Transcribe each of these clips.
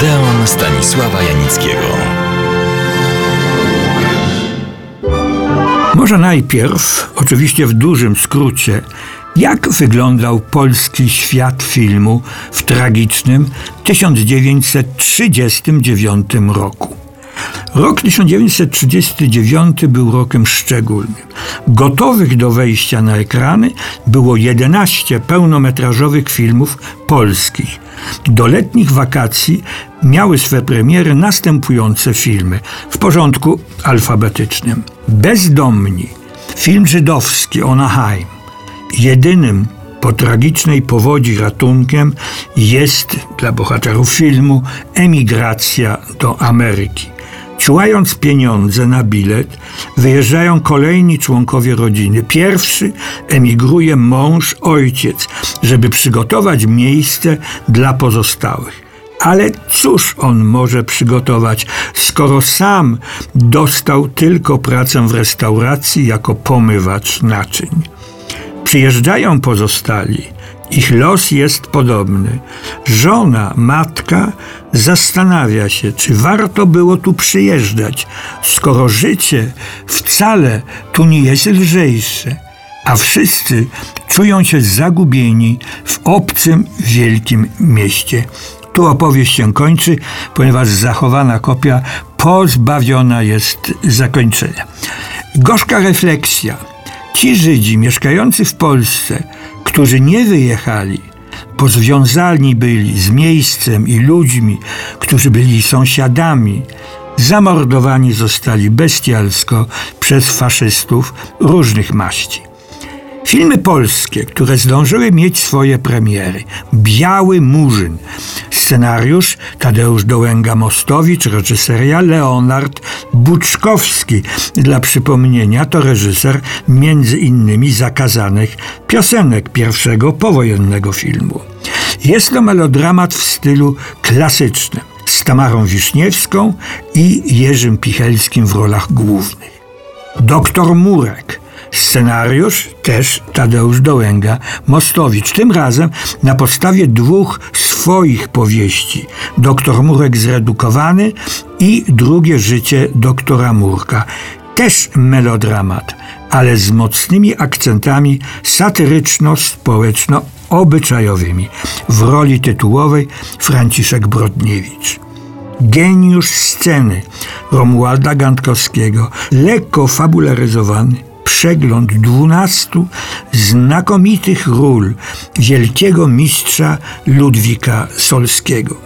Odeon Stanisława Janickiego. Może najpierw, oczywiście w dużym skrócie, jak wyglądał polski świat filmu w tragicznym 1939 roku. Rok 1939 był rokiem szczególnym. Gotowych do wejścia na ekrany było 11 pełnometrażowych filmów polskich. Do letnich wakacji miały swe premiery następujące filmy w porządku alfabetycznym. Bezdomni, film żydowski Onaheim. Jedynym po tragicznej powodzi ratunkiem jest dla bohaterów filmu emigracja do Ameryki. Ciłając pieniądze na bilet, wyjeżdżają kolejni członkowie rodziny. Pierwszy emigruje mąż, ojciec, żeby przygotować miejsce dla pozostałych. Ale cóż on może przygotować, skoro sam dostał tylko pracę w restauracji jako pomywacz naczyń? Przyjeżdżają pozostali. Ich los jest podobny. Żona, matka zastanawia się, czy warto było tu przyjeżdżać, skoro życie wcale tu nie jest lżejsze, a wszyscy czują się zagubieni w obcym wielkim mieście. Tu opowieść się kończy, ponieważ zachowana kopia pozbawiona jest zakończenia. Gorzka refleksja. Ci Żydzi mieszkający w Polsce, którzy nie wyjechali, pozwiązani byli z miejscem i ludźmi, którzy byli sąsiadami, zamordowani zostali bestialsko przez faszystów różnych maści. Filmy polskie, które zdążyły mieć swoje premiery. Biały Murzyn. Scenariusz Tadeusz Dołęga-Mostowicz, reżyseria Leonard Buczkowski. Dla przypomnienia to reżyser między innymi zakazanych piosenek pierwszego powojennego filmu. Jest to melodramat w stylu klasycznym z Tamarą Wiszniewską i Jerzym Pichelskim w rolach głównych. Doktor Murek Scenariusz też Tadeusz Dołęga Mostowicz. Tym razem na podstawie dwóch swoich powieści. Doktor Murek zredukowany i Drugie życie doktora Murka. Też melodramat, ale z mocnymi akcentami satyryczno-społeczno-obyczajowymi. W roli tytułowej Franciszek Brodniewicz geniusz sceny Romualda Gantkowskiego, lekko fabularyzowany, przegląd dwunastu znakomitych ról wielkiego mistrza Ludwika Solskiego.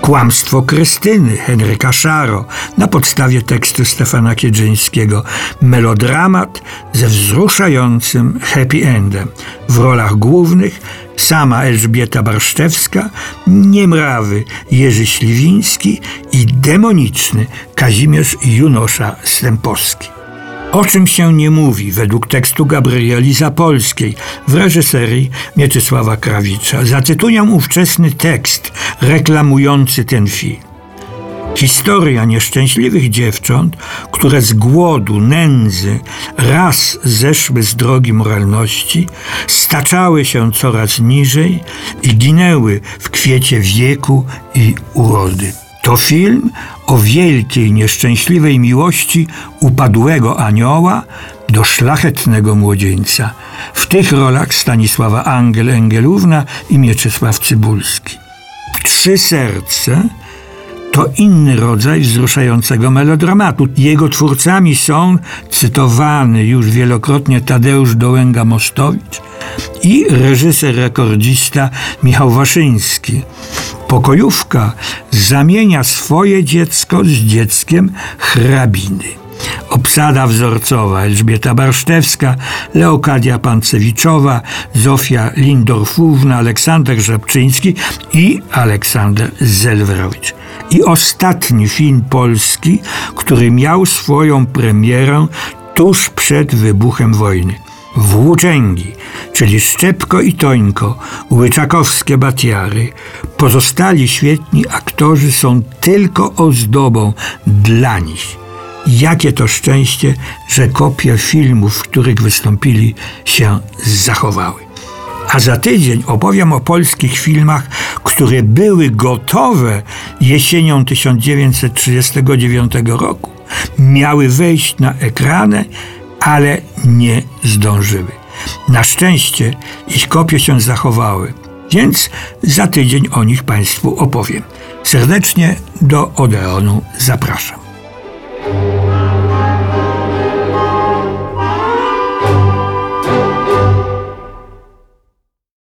Kłamstwo Krystyny Henryka Szaro na podstawie tekstu Stefana Kiedżyńskiego. Melodramat ze wzruszającym happy endem. W rolach głównych sama Elżbieta Barszczewska, niemrawy Jerzy Śliwiński i demoniczny Kazimierz Junosza Stępowski. O czym się nie mówi według tekstu Gabrieli Zapolskiej w reżyserii Mieczysława Krawicza. Zacytuję ówczesny tekst reklamujący ten film. Historia nieszczęśliwych dziewcząt, które z głodu, nędzy raz zeszły z drogi moralności, staczały się coraz niżej i ginęły w kwiecie wieku i urody. To film o wielkiej, nieszczęśliwej miłości upadłego anioła do szlachetnego młodzieńca. W tych rolach Stanisława Angel Engelówna i Mieczysław Cybulski. Trzy serce to inny rodzaj wzruszającego melodramatu. Jego twórcami są cytowany już wielokrotnie Tadeusz Dołęga-Mostowicz i reżyser rekordzista Michał Waszyński. Pokojówka zamienia swoje dziecko z dzieckiem hrabiny. Obsada wzorcowa Elżbieta Barsztewska, Leokadia Pancewiczowa, Zofia Lindorfówna, Aleksander Żabczyński i Aleksander Zelwerowicz. I ostatni film polski, który miał swoją premierę tuż przed wybuchem wojny. Włóczęgi, czyli Szczepko i Tońko, łyczakowskie batiary, pozostali świetni aktorzy są tylko ozdobą dla nich. Jakie to szczęście, że kopie filmów, w których wystąpili, się zachowały. A za tydzień opowiem o polskich filmach, które były gotowe jesienią 1939 roku miały wejść na ekrany, ale nie zdążyły. Na szczęście ich kopie się zachowały, więc za tydzień o nich Państwu opowiem. Serdecznie do Odeonu zapraszam.